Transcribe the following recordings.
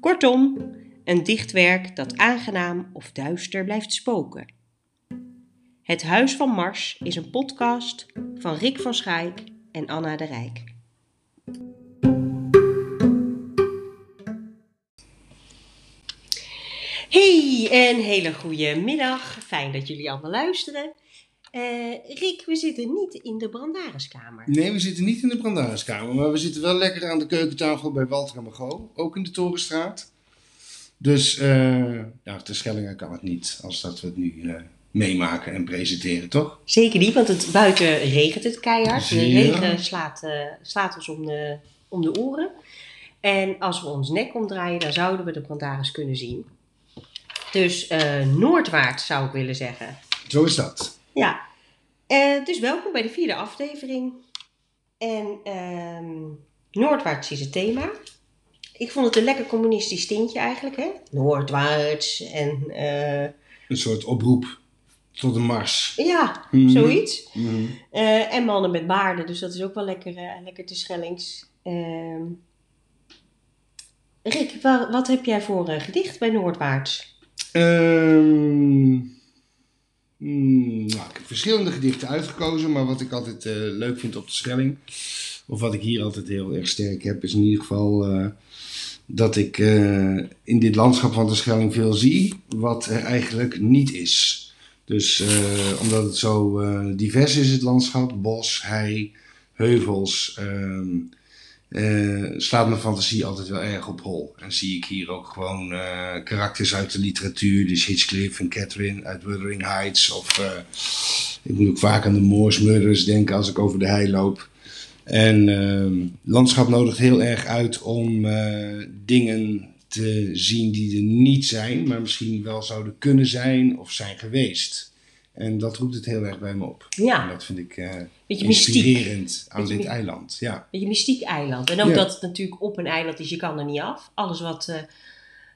Kortom, een dichtwerk dat aangenaam of duister blijft spoken. Het Huis van Mars is een podcast van Rick van Schaik en Anna de Rijk. Hey, een hele goede middag. Fijn dat jullie allemaal luisteren. Eh, Rick, we zitten niet in de brandariskamer. Nee, we zitten niet in de brandariskamer, maar we zitten wel lekker aan de keukentafel bij Walter en Mago, ook in de Torenstraat. Dus uh, ja, de Schellingen kan het niet, als dat we het nu uh, meemaken en presenteren, toch? Zeker niet, want het, buiten regent het keihard. De regen slaat, slaat ons om de, om de oren. En als we ons nek omdraaien, dan zouden we de brandaris kunnen zien. Dus noordwaarts zou ik willen zeggen. Zo is dat. Ja, Eh, dus welkom bij de vierde aflevering. En ehm, Noordwaarts is het thema. Ik vond het een lekker communistisch tintje eigenlijk, hè? Noordwaarts en eh, Een soort oproep tot de Mars. ja, Mhm. zoiets. Mhm. Eh, en mannen met baarden, dus dat is ook wel lekker, lekker te Schellings. Ehm, Rick, wa- wat heb jij voor een gedicht bij Noordwaarts? Ehm, mm, nou, ik heb verschillende gedichten uitgekozen, maar wat ik altijd eh, leuk vind op de Schelling, of wat ik hier altijd heel erg sterk heb, is in ieder geval eh, dat ik eh, in dit landschap van de Schelling veel zie wat er eigenlijk niet is. Dus omdat het zo divers is, het landschap, bos, hei, heuvels, ehm, eh, slaat mijn fantasie altijd wel erg op hol. En zie ik hier ook gewoon eh, karakters uit de literatuur, dus Hitchcliff en Catherine uit Wuthering Heights. Of eh, ik moet ook vaak aan de Moors Murders denken als ik over de hei loop. En ehm, landschap nodigt heel erg uit om dingen te zien die er niet zijn, maar misschien wel zouden kunnen zijn of zijn geweest. En dat roept het heel erg bij me op. En Ja, dat vind ik beetje mystiek. inspirerend aan Beetje dit eiland. Ja. Beetje mystiek eiland. En ook Ja. dat het natuurlijk op een eiland is, je kan er niet af. Alles wat, eh,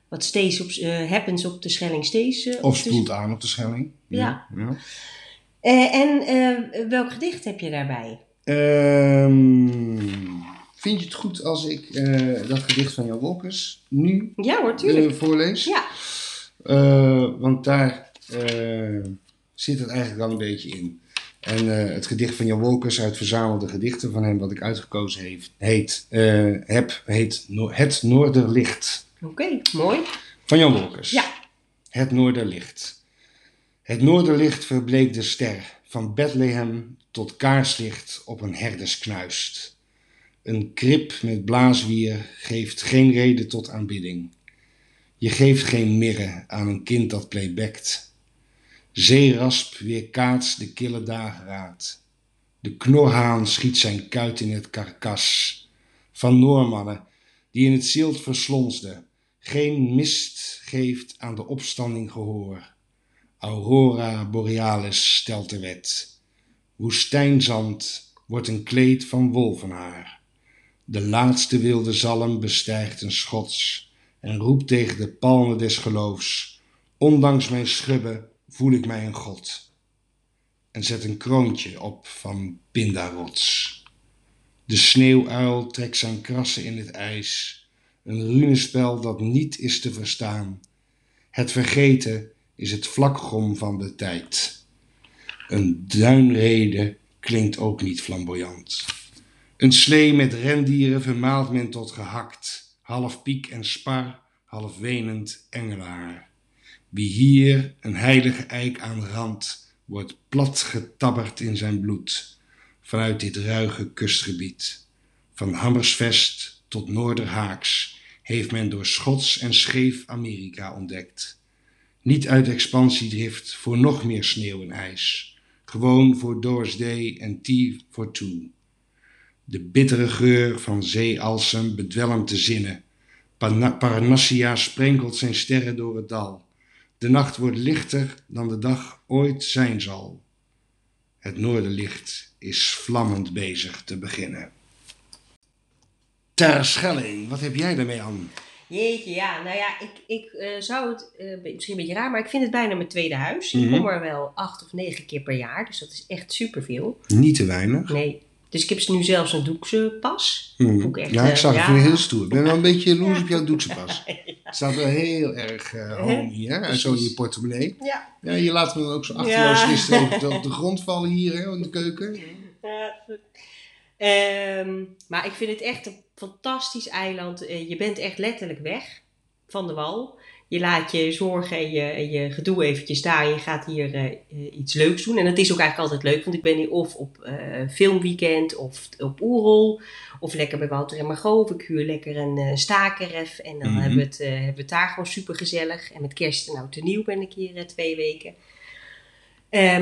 wat steeds op, eh, happens op de Schelling steeds. eh, Of de- spoelt aan op de Schelling. Ja. ja. En welk gedicht heb je daarbij? Ehm, vind je het goed als ik dat gedicht van Jan Wolkers nu Ja hoor, tuurlijk. voorlees? Ja. Want daar zit het eigenlijk wel een beetje in. En eh, het gedicht van Jan Wolkers uit verzamelde gedichten van hem, wat ik uitgekozen heeft, heet, eh, heb, heet No- Het Noorderlicht. Oké, mooi. Van Jan Wolkers. Ja. Het Noorderlicht. Het Noorderlicht verbleekt de ster, van Bethlehem tot kaarslicht op een herdersknuist. Een krib met blaaswier geeft geen reden tot aanbidding. Je geeft geen mirre aan een kind dat playbackt. Zeerasp weerkaatst de kille dageraad. De knorhaan schiet zijn kuit in het karkas. Van Noormannen die in het zilt verslonsden geen mist geeft aan de opstanding gehoor. Aurora borealis stelt de wet. Woestijnzand wordt een kleed van wolvenhaar. De laatste wilde zalm bestijgt een schots en roept tegen de palmen des geloofs. Ondanks mijn schubben voel ik mij een god. En zet een kroontje op van pindarots. De sneeuwuil trekt zijn krassen in het ijs. Een runespel dat niet is te verstaan. Het vergeten is het vlakgom van de tijd. Een duinrede klinkt ook niet flamboyant. Een slee met rendieren vermaalt men tot gehakt, half piek en spar, half wenend engelaar. Wie hier een heilige eik aan rand, wordt plat getabberd in zijn bloed, vanuit dit ruige kustgebied. Van Hammersvest tot Noorderhaaks heeft men door Schots en scheef Amerika ontdekt. Niet uit expansiedrift voor nog meer sneeuw en ijs, gewoon voor Doors Day en Tea for Two. De bittere geur van zeealsem bedwelmt de zinnen, Parna- Parnassia sprenkelt zijn sterren door het dal. De nacht wordt lichter dan de dag ooit zijn zal. Het noorderlicht is vlammend bezig te beginnen. Terschelling, wat heb jij daarmee aan? Jeetje, ja. Nou ja, ik, ik eh, zou het eh, misschien een beetje raar, maar ik vind het bijna mijn tweede huis. Ik Mhm. kom er wel acht of negen keer per jaar, dus dat is echt superveel. Niet te weinig. Nee. Dus ik heb nu zelfs een doekse pas. Hmm. Echt, ja, ik eh, zag het ja. heel stoer. Ik ben wel een beetje jaloers op jouw doeksepas. Het staat wel heel erg homey, hè? En zo in je portemonnee. Ja. Ja, je laat me dan ook zo achterloos Ja. gisteren op de grond vallen hier hè, in de keuken. Ja, goed. Ehm, maar ik vind het echt een fantastisch eiland. Eh, je bent echt letterlijk weg van de wal. Je laat je zorgen en je, en je gedoe eventjes daar. Je gaat hier eh, eh, iets leuks doen. En dat is ook eigenlijk altijd leuk. Want ik ben hier of op eh, filmweekend of op Oerol. Of lekker bij Wouter en Margot. Ik huur lekker een eh stakenref. En dan Mhm. hebben, we het, hebben we het daar gewoon super gezellig. En met kerst en oud en nieuw ben ik hier twee weken.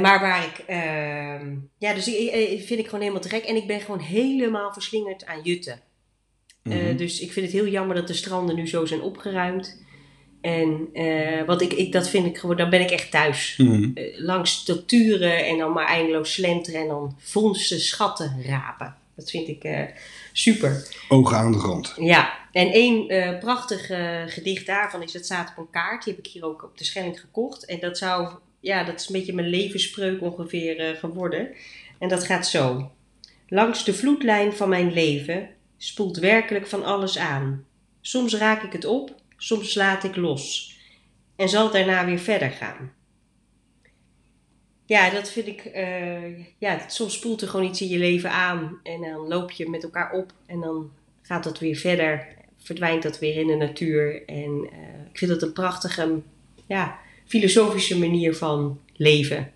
Maar waar ik, ehm, ja, dus ik, vind ik gewoon helemaal te gek. En ik ben gewoon helemaal verslingerd aan jutten. Mhm. dus ik vind het heel jammer dat de stranden nu zo zijn opgeruimd. En eh, wat ik, ik, dat vind ik gewoon, dan ben ik echt thuis. Mhm. Eh, langs dat turen en dan maar eindeloos slenteren en dan vondsten schatten rapen. Dat vind ik eh, super. Ogen aan de grond. Ja, en één prachtig gedicht daarvan is, dat staat op een kaart. Die heb ik hier ook op de Schelling gekocht. En dat zou, ja, dat is een beetje mijn levenspreuk ongeveer geworden. En dat gaat zo. Langs de vloedlijn van mijn leven spoelt werkelijk van alles aan. Soms raak ik het op, soms laat ik los. En zal daarna weer verder gaan. Ja, dat vind ik. eh, ja, soms spoelt er gewoon iets in je leven aan. En dan loop je met elkaar op. En dan gaat dat weer verder. Verdwijnt dat weer in de natuur. En eh, ik vind dat een prachtige, ja, filosofische manier van leven.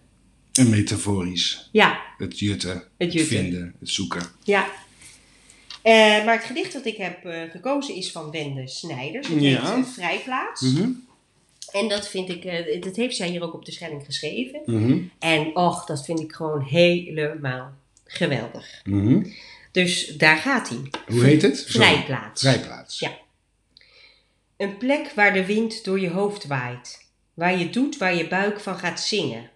En metaforisch. Ja, Het jutten, het jutten. vinden, het zoeken. Ja. Eh, maar het gedicht dat ik heb eh, gekozen is van Wende Snijders. Het Ja. heet eh, Vrijplaats. Mhm. En dat vind ik, dat heeft zij hier ook op de Schelling geschreven. Mhm. En och, dat vind ik gewoon helemaal geweldig. Mhm. Dus daar gaat hij. Hoe heet het? Vrijplaats. Vrijplaats. Ja. Een plek waar de wind door je hoofd waait. Waar je doet waar je buik van gaat zingen.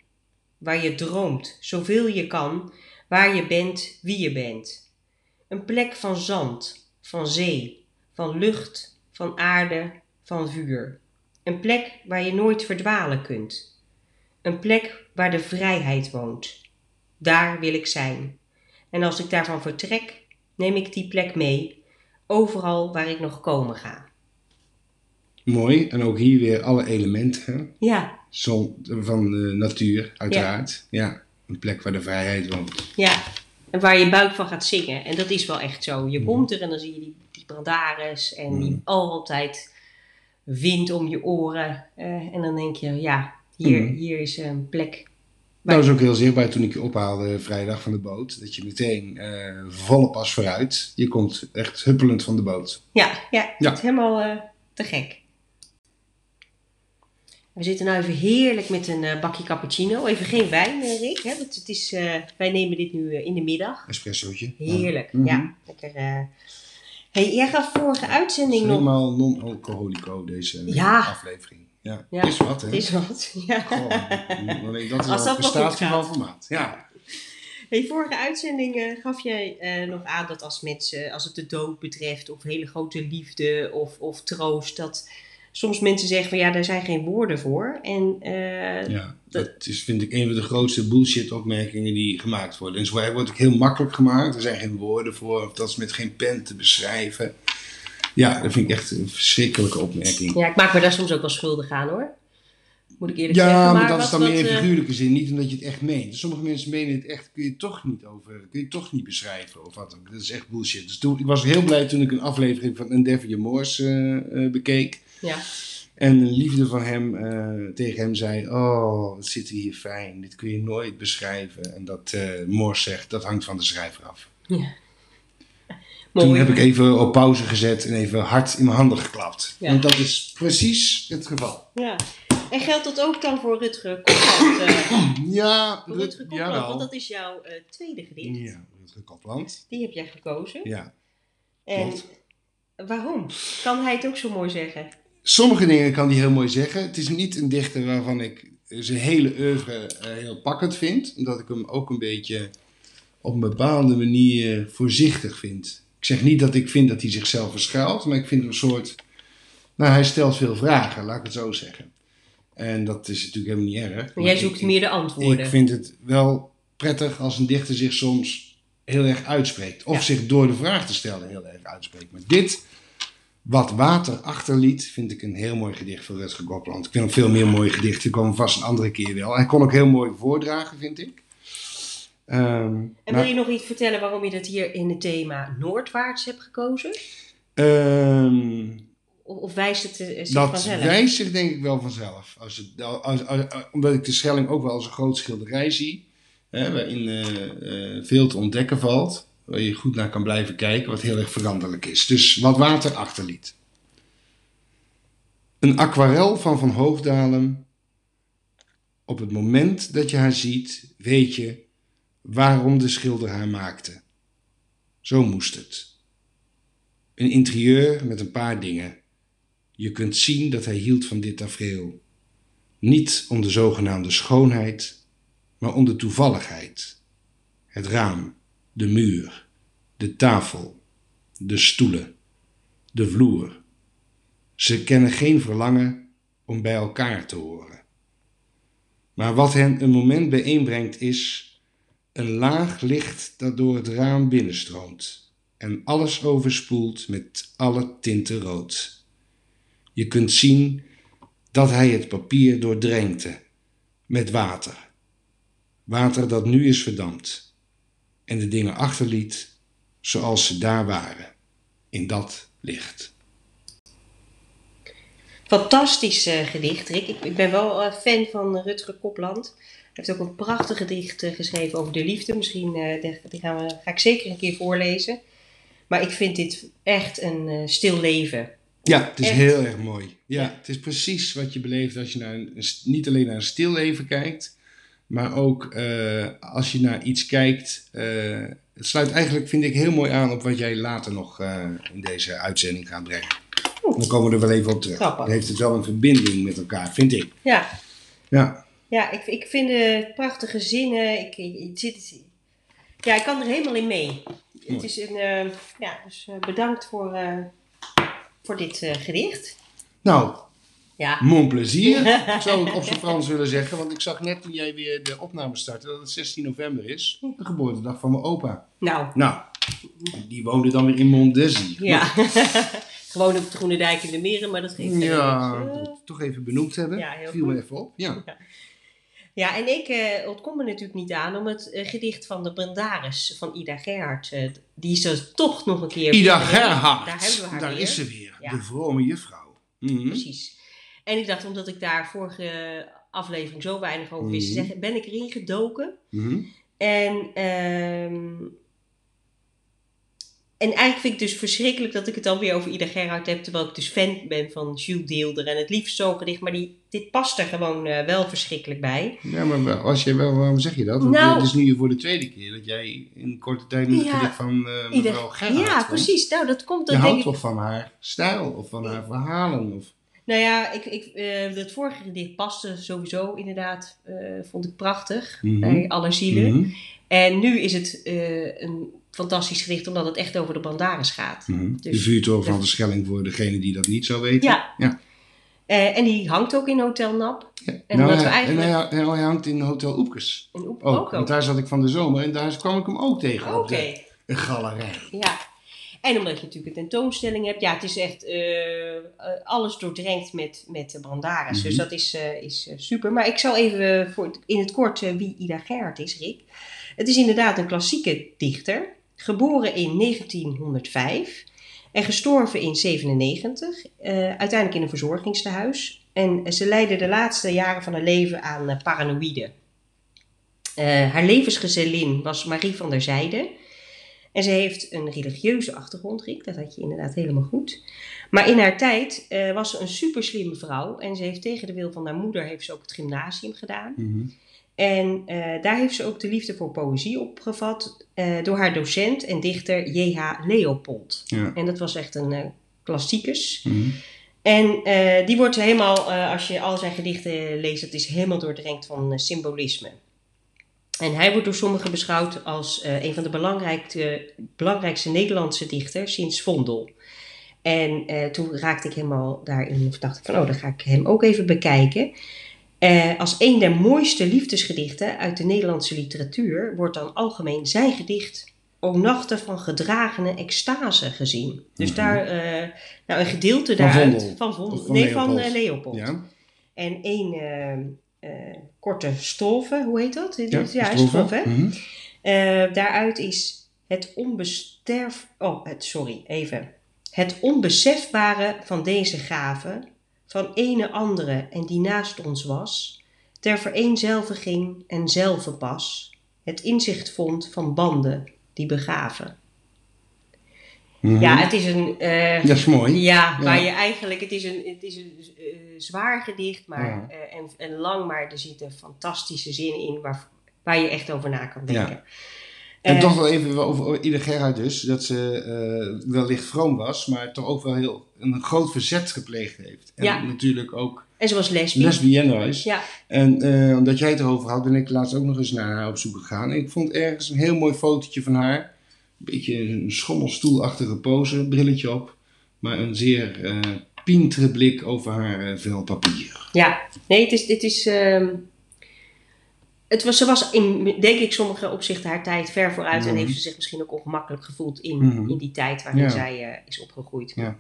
Waar je droomt, zoveel je kan. Waar je bent wie je bent. Een plek van zand, van zee, van lucht, van aarde, van vuur. Een plek waar je nooit verdwalen kunt. Een plek waar de vrijheid woont. Daar wil ik zijn. En als ik daarvan vertrek, neem ik die plek mee, overal waar ik nog komen ga. Mooi. En ook hier weer alle elementen? Ja, Zon, van de natuur, uiteraard. Ja. Een plek waar de vrijheid woont. ja. En waar je buik van gaat zingen. En dat is wel echt zo. Je Mhm. komt er en dan zie je die, die en die Mhm. altijd wind om je oren. Eh, en dan denk je, ja, hier, Mhm. hier is een plek. Dat was ook heel zichtbaar toen ik je ophaalde vrijdag van de boot. Dat je meteen eh, volle pas vooruit. Je komt echt huppelend van de boot. Ja, ja, Ja. het is helemaal eh, te gek. We zitten nu even heerlijk met een eh, bakje cappuccino. Even geen wijn, eh, Rick. Hè? Want het is, eh, wij nemen dit nu in de middag. Espressootje. Heerlijk, Mhm. ja. Lekker. eh. Hey, jij gaf vorige Het is uitzending nog. helemaal non-alcoholico deze Ja. aflevering. Ja, Ja, is wat hè. Is wat. Ja. Goh, alleen dat is Als dat een wel goed prestatie gaat. van formaat. Ja. Hey, vorige uitzending gaf jij eh, nog aan dat als mensen, als het de dood betreft, of hele grote liefde of, of troost, dat soms mensen zeggen van ja, daar zijn geen woorden voor. En eh, ja, dat is vind ik een van de grootste bullshit opmerkingen die gemaakt worden. En zo wordt ook heel makkelijk gemaakt. Er zijn geen woorden voor. Of dat is met geen pen te beschrijven. Ja, dat vind ik echt een verschrikkelijke opmerking. ja, ik maak me daar soms ook wel schuldig aan hoor. Moet ik eerlijk Ja, zeggen. maar, dat is wat- dan meer in eh, figuurlijke zin, niet omdat je het echt meent. Sommige mensen menen het echt, kun je toch niet over, kun je toch niet beschrijven of wat ook. Dat is echt bullshit. Dus toen, ik was heel blij toen ik een aflevering van Endeavour Moors eh, bekeek. Ja. En een liefde van hem eh, tegen hem zei: Oh, wat zit hier fijn. Dit kun je nooit beschrijven. En dat eh Morse zegt: Dat hangt van de schrijver af. ja. Toen Mooi. heb ik even op pauze gezet en even hard in mijn handen geklapt. Ja. Want dat is precies het geval. Ja. En geldt dat ook dan voor Rutger Kopland? eh, Ja, voor Rutger Rut- Kopland, want dat is jouw tweede gedicht. Ja, Rutger Kopland. Die heb jij gekozen. Ja. En klopt. Waarom? Kan hij het ook zo mooi zeggen? Sommige dingen kan hij heel mooi zeggen. Het is niet een dichter waarvan ik zijn hele oeuvre eh, heel pakkend vind. Omdat ik hem ook een beetje op een bepaalde manier voorzichtig vind. Ik zeg niet dat ik vind dat hij zichzelf verschuilt, maar ik vind hem een soort... Nou, hij stelt veel vragen, laat ik het zo zeggen. En dat is natuurlijk helemaal niet erg. Maar jij zoekt ik, meer de antwoorden. Ik vind het wel prettig als een dichter zich soms heel erg uitspreekt. Of Ja. zich door de vraag te stellen heel erg uitspreekt. Maar dit, wat water achterliet, vind ik een heel mooi gedicht van Rutger Gopland. Ik vind nog veel meer mooie gedichten. Die komen vast een andere keer wel. Hij kon ook heel mooi voordragen, vind ik. Ehm, En wil je nog iets vertellen waarom je dat hier in het thema Noordwaarts hebt gekozen? Ehm, Of, wijst het eh, zich dat vanzelf? wijst zich denk ik wel vanzelf. Als het, als, als- als- omdat ik de Schelling ook wel als een groot schilderij zie. Hè, waarin eh, eh, veel te ontdekken valt. Waar je goed naar kan blijven kijken. Wat heel erg veranderlijk is. Dus wat water achterliet. Een aquarel van Van Hoogdalen. Op het moment dat je haar ziet, weet je waarom de schilder haar maakte. Zo moest het. Een interieur met een paar dingen. Je kunt zien dat hij hield van dit tafereel. Niet om de zogenaamde schoonheid, maar om de toevalligheid. Het raam, de muur, de tafel, de stoelen, de vloer. Ze kennen geen verlangen om bij elkaar te horen. Maar wat hen een moment bijeenbrengt is een laag licht dat door het raam binnenstroomt en alles overspoelt met alle tinten rood. Je kunt zien dat hij het papier doordrenkte met water. Water dat nu is verdampt en de dingen achterliet zoals ze daar waren, in dat licht. Fantastisch eh, gedicht, Rick. Ik, ik ben wel eh, fan van Rutger Kopland. Hij heeft ook een prachtig gedicht eh, geschreven over de liefde. Misschien eh, die, gaan we, ga ik zeker een keer voorlezen. Maar ik vind dit echt een eh, stil leven. Ja, het is Echt. heel erg mooi. Ja, het is precies wat je beleeft als je naar een, niet alleen naar een stil leven kijkt, maar ook eh, als je naar iets kijkt. eh, het sluit eigenlijk, vind ik, heel mooi aan op wat jij later nog eh, in deze uitzending gaat brengen. Oeh. Dan komen we er wel even op terug. Grappig. Dan heeft het wel een verbinding met elkaar, vind ik. Ja, Ja, ja ik, ik vind het prachtige zinnen. Ik, het zit, ja, ik kan er helemaal in mee. Het is een, ja, dus bedankt voor, voor dit gedicht. nou, Ja, mon plezier, zou ik op zijn Frans willen zeggen. Want ik zag net toen jij weer de opname startte dat het 16 november is. De geboortedag van mijn opa. nou, Nou, die woonde dan weer in Mondesi. ja. Gewoon op de Groene Dijk in de Meren, maar dat geeft Ja, niks. Eh, dat toch even benoemd hebben. Ja, heel Viel me even op. Ja. Ja, en ik eh ontkom er natuurlijk niet aan om het eh, gedicht van de Brandaris van Ida Gerhard, eh, die er toch nog een keer... Ida Gerhard. Daar hebben we haar Daar weer. is ze weer. Ja. De vrome juffrouw. Mhm. Precies. En ik dacht, omdat ik daar vorige aflevering zo weinig over wist Mhm. zeggen, ben ik erin gedoken. Mhm. En, ehm, en eigenlijk vind ik het dus verschrikkelijk dat ik het dan weer over Ida Gerhard heb, terwijl ik dus fan ben van Jules Deelder en het liefst zo'n gedicht, maar die, dit past er gewoon eh, wel verschrikkelijk bij. Ja, maar als je wel, waarom zeg je dat? Want Nou- het is nu voor de tweede keer dat jij in korte tijd met het Ja. gedicht van Ida- mevrouw Gerhard ja, precies. Nou, dat komt Je houdt toch van haar stijl of van haar verhalen? Of... Nou ja, ik, ik, eh het vorige gedicht paste sowieso inderdaad, eh, vond ik prachtig, Mhm. bij alle zielen. Mhm. En nu is het eh, een fantastisch gedicht, omdat het echt over de Bandaris gaat. Mhm. de Dus- vuurtoren van de Schelling voor degene die dat niet zou weten. Ja. Ja. En die hangt ook in Hotel Nap. Ja. En nou, we hij, eigenlijk- en hij, hij hangt in Hotel Oepkes. En ook, Ook, ook, want daar zat ik van de zomer en daar kwam ik hem ook tegen Oké, op de, de galerij. ja. En omdat je natuurlijk een tentoonstelling hebt. Ja, het is echt eh, eh, alles doordrenkt met, met Brandaris. Mhm. Dus dat is, eh, is super. Maar ik zal even voor in het kort wie Ida Gerhard is, Rick. Het is inderdaad een klassieke dichter. Geboren in 1905 en gestorven in 97. eh, uiteindelijk in een verzorgingstehuis. En ze leidde de laatste jaren van haar leven aan eh, paranoïde. Haar levensgezellin was Marie van der Zijde. En ze heeft een religieuze achtergrond, Rick. Dat had je inderdaad helemaal goed. Maar in haar tijd eh, was ze een super slimme vrouw. En ze heeft tegen de wil van haar moeder heeft ze ook het gymnasium gedaan. Mhm. En eh, daar heeft ze ook de liefde voor poëzie opgevat. eh, door haar docent en dichter J.H. Leopold. Ja. En dat was echt een, klassiekers. Mhm. En die wordt helemaal, als je al zijn gedichten leest, het is helemaal doordrenkt van symbolisme. En hij wordt door sommigen beschouwd als eh, een van de belangrijkste, belangrijkste Nederlandse dichters sinds Vondel. En eh, toen raakte ik helemaal daarin, of dacht ik van, oh, dan ga ik hem ook even bekijken. Eh, als een der mooiste liefdesgedichten uit de Nederlandse literatuur wordt dan algemeen zijn gedicht O Nachten van gedragene extase gezien. Dus Mhm. daar, nou een gedeelte Van daaruit, Vondel? van Vondel, van nee, van Leopold? eh, Leopold. Ja, En één korte stolve, hoe heet dat? ja, ja hè? Mhm. Eh, daaruit is het onbesterf... Oh, het, sorry, even. Het onbesefbare van deze gave, van ene andere en die naast ons was, ter vereenzelviging en zelfenpas, het inzicht vond van banden die begaven. Mhm. Ja, het is een... eh, Dat is mooi. ja, Ja. waar je eigenlijk, het is een, het is een eh, zwaar gedicht maar, Ja. eh, en, en lang, maar er zitten fantastische zinnen in waar, waar je echt over na kan denken. En Eh, toch wel even over Ida Gerhard dus, dat ze eh, wellicht vroom was, maar toch ook wel heel een groot verzet gepleegd heeft. En Ja. natuurlijk ook En ze was lesbisch. lesbienne is. Ja, En eh, omdat jij het erover had, ben ik laatst ook nog eens naar haar op zoek gegaan. En ik vond ergens een heel mooi fotootje van haar. Een beetje een schommelstoelachtige pose, brilletje op. Maar een zeer eh pientere blik over haar eh, vel papier. ja. Nee, het is, het is ehm, het was, ze was in, denk ik, sommige opzichten haar tijd ver vooruit en Mhm. heeft ze zich misschien ook ongemakkelijk gevoeld in, Mhm. in die tijd waarin Ja. zij eh, is opgegroeid. Ja.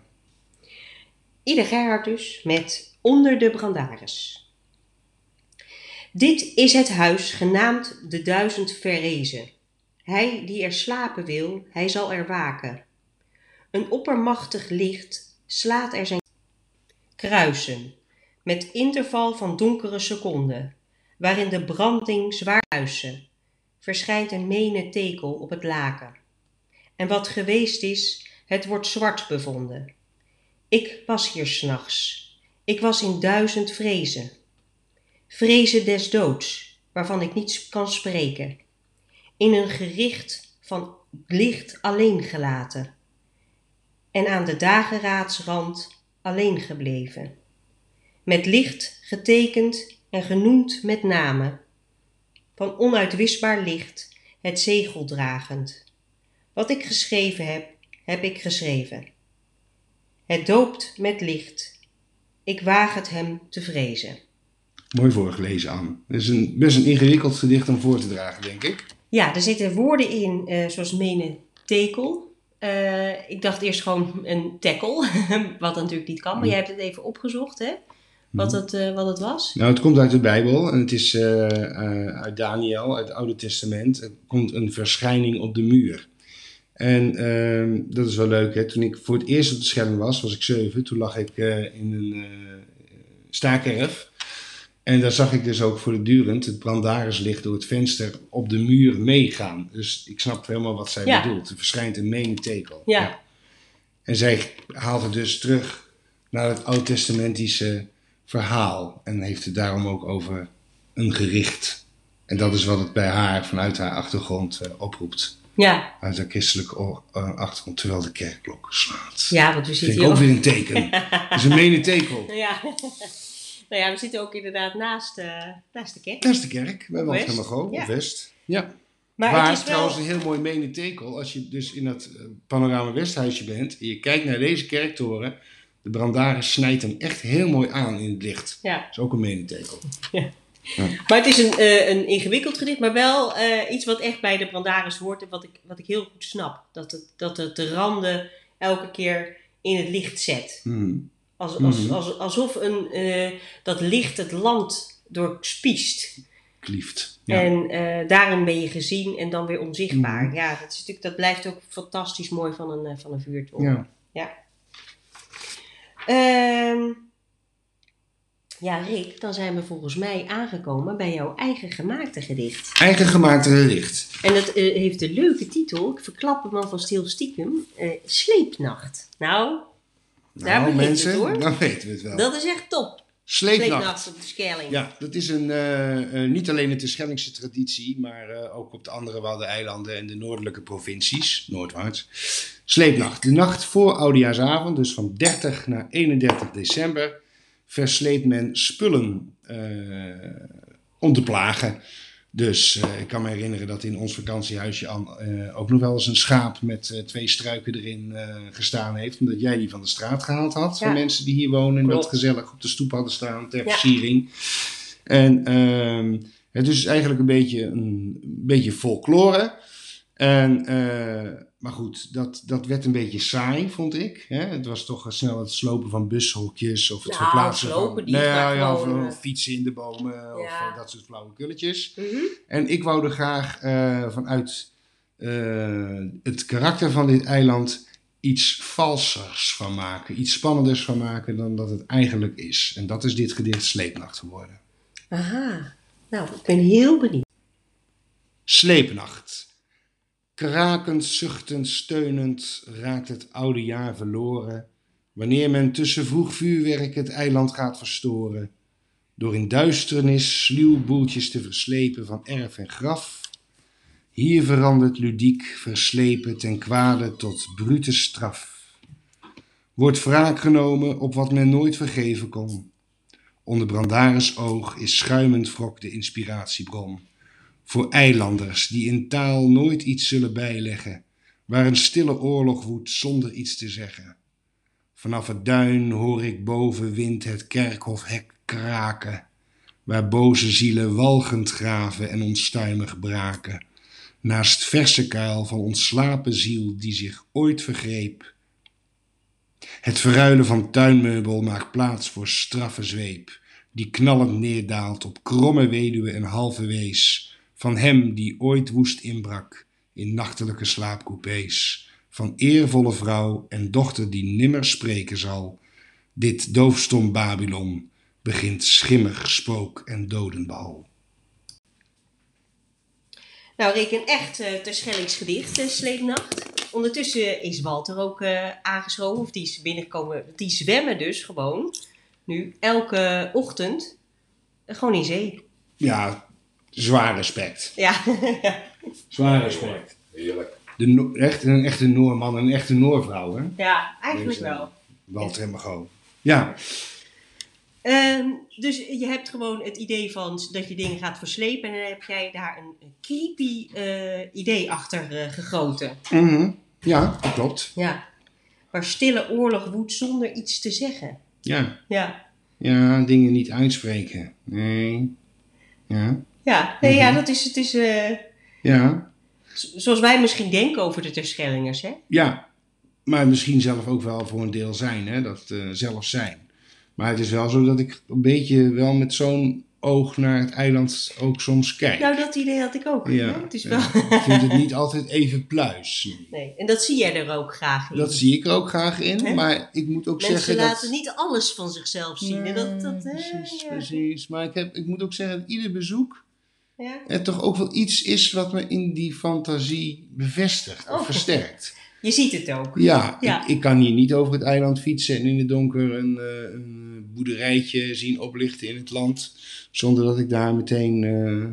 Ida Gerhard dus met Onder de Brandaris. Dit is het huis genaamd de duizend verrezen. Hij die er slapen wil, hij zal er waken. Een oppermachtig licht slaat er zijn kruisen, met interval van donkere seconden, waarin de branding zwaar huisen, verschijnt een mene tekel op het laken. En wat geweest is, het wordt zwart bevonden. Ik was hier s'nachts. Ik was in duizend vrezen. Vrezen des doods, waarvan ik niets kan spreken. In een gericht van licht alleen gelaten. En aan de dageraadsrand alleen gebleven. Met licht getekend en genoemd met name. Van onuitwisbaar licht het zegel dragend. Wat ik geschreven heb, heb ik geschreven. Het doopt met licht. Ik waag het hem te vrezen. Mooi voorgelezen, Anne. Het is een, best een ingewikkeld gedicht om voor te dragen, denk ik. Ja, er zitten woorden in, eh, zoals menen tekel. Eh, ik dacht eerst gewoon een tackle, wat natuurlijk niet kan. Maar jij hebt het even opgezocht, hè? Wat het, eh, wat het was. Nou, het komt uit de Bijbel en het is uit Daniel, uit het Oude Testament. Er komt een verschijning op de muur. En ehm, dat is wel leuk, hè. Toen ik voor het eerst op de Schelling was, was ik zeven. Toen lag ik in een staakerf. En daar zag ik dus ook voortdurend het brandarislicht door het venster op de muur meegaan. Dus ik snap helemaal wat zij Ja. bedoelt. Er verschijnt een menetekel. Ja. En zij haalt het dus terug naar het oud-testamentische verhaal. En heeft het daarom ook over een gericht. En dat is wat het bij haar vanuit haar achtergrond eh, oproept. Ja, Uit haar christelijke eh, achtergrond, terwijl de kerkklok slaat. ja want we ik hier ook ook... weer een teken. Dat is een menetekel. Ja. Nou ja, we zitten ook inderdaad naast, eh, naast de kerk. Dat is de kerk, bij. Wandhemago, Ja. of West. Ja. Maar Waar het is wel... trouwens een heel mooi menetekel, als je dus in dat eh, Panorama Westhuisje bent en je kijkt naar deze kerktoren, de brandaris snijdt hem echt heel mooi aan in het licht. Ja. Dat is ook een menetekel. Maar het is een, eh, een ingewikkeld gedicht, maar wel eh, iets wat echt bij de Brandaris hoort en wat ik, wat ik heel goed snap. Dat het, dat het de randen elke keer in het licht zet. Hmm. Als, als, Mhm. als, alsof een, eh, dat licht het land doorspiest. Klieft. Ja. En eh, daarin ben je gezien en dan weer onzichtbaar. Mhm. Ja, dat, is natuurlijk, dat blijft ook fantastisch mooi van een, eh, van een vuurtoren. ja. Ehm, ja, Rick, dan zijn we volgens mij aangekomen bij jouw eigen gemaakte gedicht. Eigen gemaakte gedicht. En dat heeft de leuke titel, ik verklap hem al van stil stiekem, Sleepnacht. Nou, Daar Nou, mensen, het, hoor. dan weten we het wel. dat is echt top. Sleepnacht. Sleepnacht op de Schelling. Ja, dat is een, eh, eh, niet alleen een Terschellingse traditie, maar eh, ook op de andere Waddeneilanden en de noordelijke provincies, noordwaarts, Sleepnacht. De nacht voor Oudejaarsavond, dus van 30 naar 31 december, versleept men spullen om te plagen. Dus eh, ik kan me herinneren dat in ons vakantiehuisje An, eh, ook nog wel eens een schaap met eh, twee struiken erin gestaan heeft. Omdat jij die van de straat gehaald had. Van Ja. mensen die hier wonen en dat gezellig op de stoep hadden staan ter Ja. versiering. En ehm, het is eigenlijk een beetje, een, beetje folklore. En, eh, maar goed, dat, dat werd een beetje saai, vond ik. Hè? Het was toch snel het slopen van bushokjes of het Nou, verplaatsen van... Nou ja, ja, of uh, eh, fietsen in de bomen of Ja. eh, dat soort flauwekulletjes. Mhm. En ik wou er graag vanuit het karakter van dit eiland iets valsers van maken. Iets spannenders van maken dan dat het eigenlijk is. En dat is dit gedicht Sleepnacht geworden. Aha. Nou, ik ben heel benieuwd. Sleepnacht. Krakend, zuchtend, steunend raakt het oude jaar verloren. Wanneer men tussen vroeg vuurwerk het eiland gaat verstoren. Door in duisternis sluw boeltjes te verslepen van erf en graf. Hier verandert ludiek, verslepen ten kwade tot brute straf. Wordt wraak genomen op wat men nooit vergeven kon. Onder Brandaris oog is schuimend wrok de inspiratiebron voor eilanders die in taal nooit iets zullen bijleggen, waar een stille oorlog woedt zonder iets te zeggen. Vanaf het duin hoor ik boven wind het kerkhofhek kraken, waar boze zielen walgend graven en onstuimig braken, naast verse kuil van ontslapen ziel die zich ooit vergreep. Het verruilen van tuinmeubel maakt plaats voor straffe zweep, die knallend neerdaalt op kromme weduwe en halve wees, van hem die ooit woest inbrak in nachtelijke slaapcoupés, van eervolle vrouw en dochter die nimmer spreken zal. Dit doofstom Babylon begint schimmig spook en dodenbal. Nou, Rick, een echt uh, terschellingsgedicht, uh, Sleepnacht. Ondertussen is Walter ook uh, aangeschoven, of die is binnengekomen. Die zwemmen dus gewoon, nu, elke ochtend, gewoon in zee. Ja, zwaar respect. Ja. zwaar respect. Heerlijk. De no echt, een echte Noorman, een echte Noorvrouw, hè? Ja, eigenlijk Deze, wel. Walter en Mago. Ja. Um, dus je hebt gewoon het idee van dat je dingen gaat verslepen en dan heb jij daar een, een creepy uh, idee achter uh, gegoten. Mm -hmm. Ja, dat klopt. Ja. Waar stille oorlog woedt zonder iets te zeggen. Ja. Ja. Ja, dingen niet uitspreken. Nee. Ja. Ja, nee, mm -hmm. ja dat is. Het is uh, ja. Zoals wij misschien denken over de Terschellingers, hè? Ja, maar misschien zelf ook wel voor een deel zijn, hè? Dat zelf zijn. Maar het is wel zo dat ik een beetje wel met zo'n oog naar het eiland ook soms kijk. Nou, dat idee had ik ook. Ja? Het is wel... Ik vind het niet altijd even pluis. Nee, en dat zie jij er ook graag in. Dat zie ik er ook graag in, maar ik moet ook Mensen zeggen laten dat... niet alles van zichzelf zien. Nee, en dat, precies, ja. precies. Maar ik, heb, ik moet ook zeggen dat ieder bezoek Ja? er toch ook wel iets is wat me in die fantasie bevestigt of Oh. versterkt. Je ziet het ook. Ja, Ja. Ik, ik kan hier niet over het eiland fietsen en in het donker een, eh, een boerderijtje zien oplichten in het land. Zonder dat ik daar meteen eh,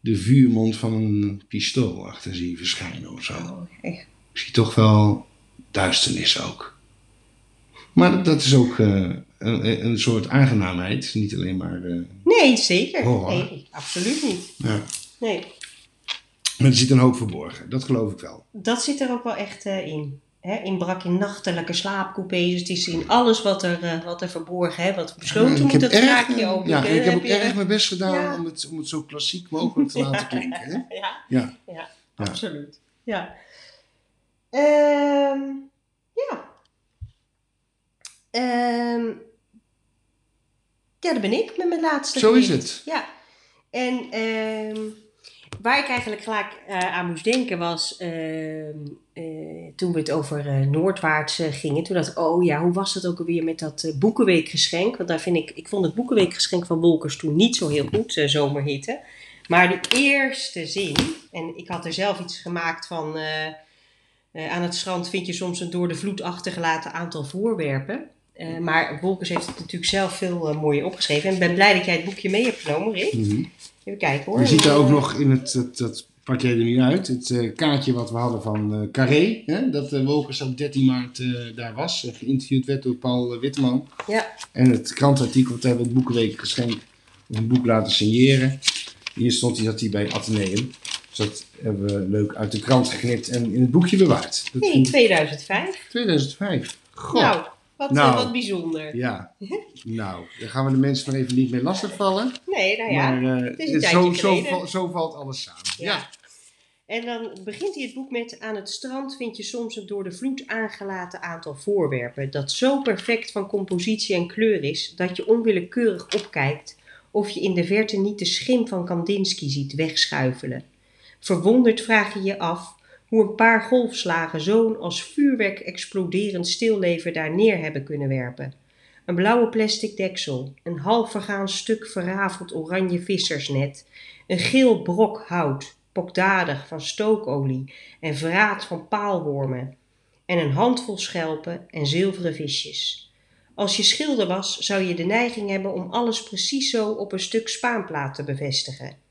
de vuurmond van een pistool achter zie verschijnen of zo. Oh. Ik zie toch wel duisternis ook. Maar dat, dat is ook eh, een, een soort aangenaamheid. Niet alleen maar. eh, Nee, zeker. Horror. Nee, absoluut niet. ja. Nee, Maar er zit een hoop verborgen, dat geloof ik wel. dat zit er ook wel echt eh, in. Hè, inbrak in nachtelijke slaapcoupés. Het is in alles wat er, wat er verborgen, hè, wat besloten moet erg, raakje open. ja, ik heb ook je- erg mijn best gedaan Ja. om, het, om het zo klassiek mogelijk te laten klinken. Hè? Ja, Ja. ja, Ja. absoluut. Ja. Ehm, ja. Ehm, ja, dat ben ik met mijn laatste Zo is het. Ja. En ehm, waar ik eigenlijk gelijk eh, aan moest denken was ehm, eh, toen we het over eh, Noordwaarts gingen. Toen dacht ik, oh ja, hoe was het ook alweer met dat Boekenweekgeschenk? Want daar vind ik, ik vond het Boekenweekgeschenk van Wolkers toen niet zo heel goed, zomerhitte. Maar de eerste zin, en ik had er zelf iets gemaakt van... aan het strand vind je soms een door de vloed achtergelaten aantal voorwerpen. Eh, maar Wolkers heeft het natuurlijk zelf veel eh, mooier opgeschreven. En ik ben blij dat jij het boekje mee hebt genomen, Rick. Mhm. Even kijken hoor. Je ziet daar ook nog in het, dat, dat pak jij er nu uit. Het eh, kaartje wat we hadden van Carré, hè, dat uh, Wokers op 13 maart daar was. geïnterviewd werd door Paul Witteman. Ja. En het krantartikel, dat hebben we het Boekenweek geschenkt. Of een boek laten signeren. Hier stond hij, dat hij bij Atheneum. Dus dat hebben we leuk uit de krant geknipt en in het boekje bewaard. Dat In vind ik 2005. 2005. God. Nou, wat, Nou. eh, wat bijzonder. Ja. Nou, daar gaan we de mensen maar even niet mee lastigvallen. Nee, nou ja. maar eh, het is een zo, zo, geleden. val- zo valt alles samen. Ja. ja. En dan begint hij het boek met: Aan het strand vind je soms een door de vloed aangelaten aantal voorwerpen. dat zo perfect van compositie en kleur is dat je onwillekeurig opkijkt. of je in de verte niet de schim van Kandinsky ziet wegschuifelen. Verwonderd vraag je je af hoe een paar golfslagen zo'n als vuurwerk exploderend stilleven daar neer hebben kunnen werpen. Een blauwe plastic deksel, een half vergaan stuk verrafeld oranje vissersnet, een geel brok hout, pokdadig van stookolie en vraat van paalwormen, en een handvol schelpen en zilveren visjes. Als je schilder was, zou je de neiging hebben om alles precies zo op een stuk spaanplaat te bevestigen.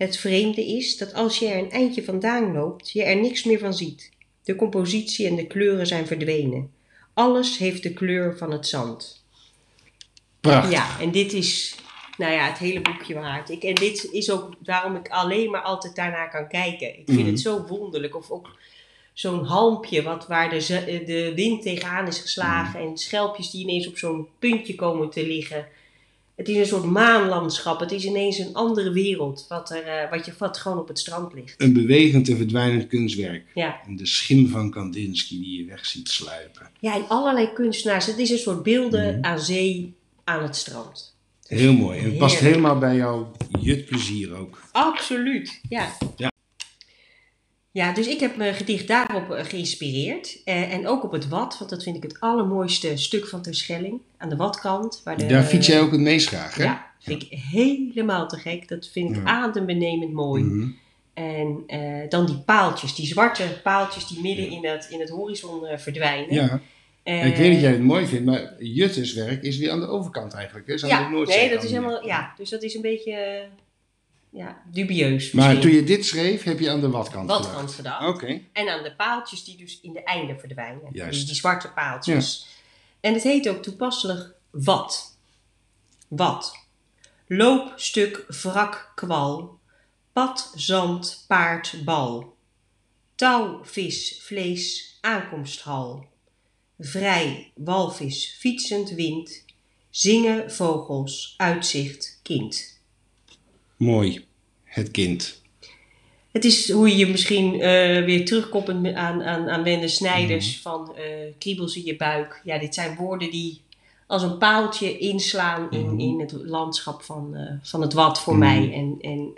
Het vreemde is dat als je er een eindje vandaan loopt, je er niks meer van ziet. De compositie en de kleuren zijn verdwenen. Alles heeft de kleur van het zand. Prachtig. Ja, en dit is, nou ja, het hele boekje waard. Ik, en dit is ook waarom ik alleen maar altijd daarnaar kan kijken. Ik vind Mhm. het zo wonderlijk. Of ook zo'n halmpje wat, waar de, de wind tegenaan is geslagen. En schelpjes die ineens op zo'n puntje komen te liggen. Het is een soort maanlandschap. Het is ineens een andere wereld. Wat, er, eh, wat, je, wat gewoon op het strand ligt. Een bewegend en verdwijnend kunstwerk. Ja. En de schim van Kandinsky die je weg ziet sluipen. ja, en allerlei kunstenaars. Het is een soort beelden Mhm. aan zee aan het strand. Heel mooi. En het past helemaal bij jouw jutplezier ook. Absoluut, ja. Ja. Ja, dus ik heb mijn gedicht daarop eh, geïnspireerd. Eh, en ook op het Wad, want dat vind ik het allermooiste stuk van Terschelling. Aan de Wadkant. Waar de, Daar fiets jij ook het meest graag, hè? Ja, vind ik helemaal te gek. Dat vind ik Ja. adembenemend mooi. Mhm. En eh, dan die paaltjes, die zwarte paaltjes die midden in het, in het horizon verdwijnen. Ja, ik weet dat jij het mooi vindt, maar Juttes werk is weer aan de overkant eigenlijk. Hè? Is aan de Ja, nee, dat is helemaal, ja, dus dat is een beetje ja, dubieus. Maar misschien. toen je dit schreef, heb je aan de Watkant Wadkant gedacht. gedacht. Oké. En aan de paaltjes die dus in de einden verdwijnen. Juist. Die, die zwarte paaltjes. En het heet ook toepasselijk wat. Wat. Loop, stuk, wrak, kwal. Pad, zand, paard, bal. Touw, vis, vlees, aankomsthal. Vrij, walvis, fietsend, wind. Zingen, vogels, uitzicht, kind. Mooi. Het kind. Het is hoe je misschien eh, weer terugkoppelt aan, aan, aan Wende Snijders Mhm. van eh, kriebels in je buik. Ja, dit zijn woorden die als een paaltje inslaan in, Mhm. in het landschap van, eh, van het wat voor Mhm. mij. En, en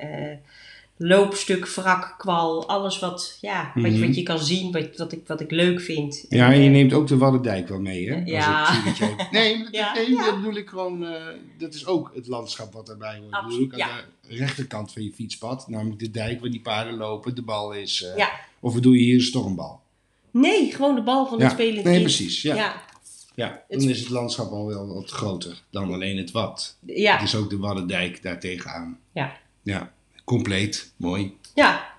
loopstuk, wrak, kwal, alles wat, ja, wat, je- Mhm. wat je kan zien, wat, wat, ik, wat ik leuk vind. Ja, en En, je eh, neemt ook de Waddendijk wel mee, hè? Als Ja. ik zie dat jij... Nee, dat, Ja. nee, Ja. dat bedoel ik gewoon... eh, dat is ook het landschap wat daarbij hoort. Dat bedoel ik aan de rechterkant van je fietspad. Namelijk de dijk waar die paarden lopen, de bal is... eh, Ja. Of bedoel je hier een stormbal? Nee, gewoon de bal van Ja. het spelend Nee, precies. Ja. Ja, dan is het landschap al wel wat groter dan alleen het wat. ja, Het is ook de Waddendijk daar tegenaan. ja. Ja, compleet. Mooi. ja.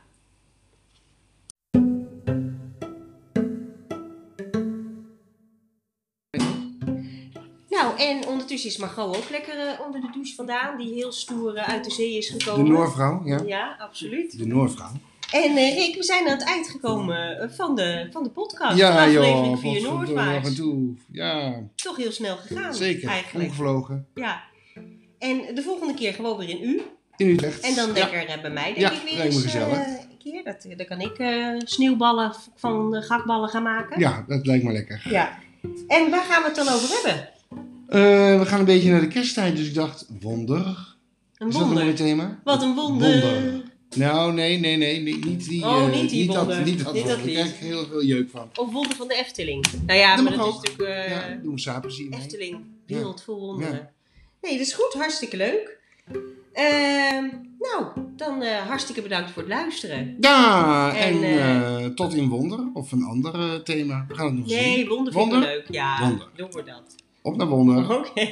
Nou, en ondertussen is Margot ook lekker eh, onder de douche vandaan, die heel stoer eh, uit de zee is De gekomen. Noorvrouw, ja. Ja, absoluut. De Noorvrouw. En eh, Rick, we zijn aan het eind gekomen van de, van de podcast. Ja, de joh. aflevering via Noordwaarts. toe. Ja, Toch heel snel gegaan, zeker. eigenlijk. Omgevlogen. Ja. En de volgende keer gewoon weer in u. In Utrecht. En dan Ja. lekker eh, bij mij, denk Ja, ik weer eens gezellig. eh, een keer. Dat, dan kan ik eh, sneeuwballen van uh, gakballen gaan maken. Ja, dat lijkt me lekker. Ja. En waar gaan we het dan over hebben? Eh, we gaan een beetje naar de kersttijd, dus ik dacht, wonder. Een Is dat een mooi wonder. thema? Wat een wonder. Wonder. Nou, nee, nee, nee, niet die. Oh, eh, niet die dat, wonder. niet dat Niet dat wonder. Daar krijg ik heel veel jeuk van. Of wonder van de Efteling. Nou ja, Dat maar dat ook. is natuurlijk... eh, ja, doen we samen mee. Efteling, wereld vol wonderen. Ja. Nee, dat is goed. Hartstikke leuk. Ehm, nou, dan eh, hartstikke bedankt voor het luisteren. Ja, en, En, eh, eh, tot in wonder of een ander thema. We gaan het nog zien. Nee, wonder Wonder? leuk. Ja, Wonder. doen we dat. Op naar wonder. Oké.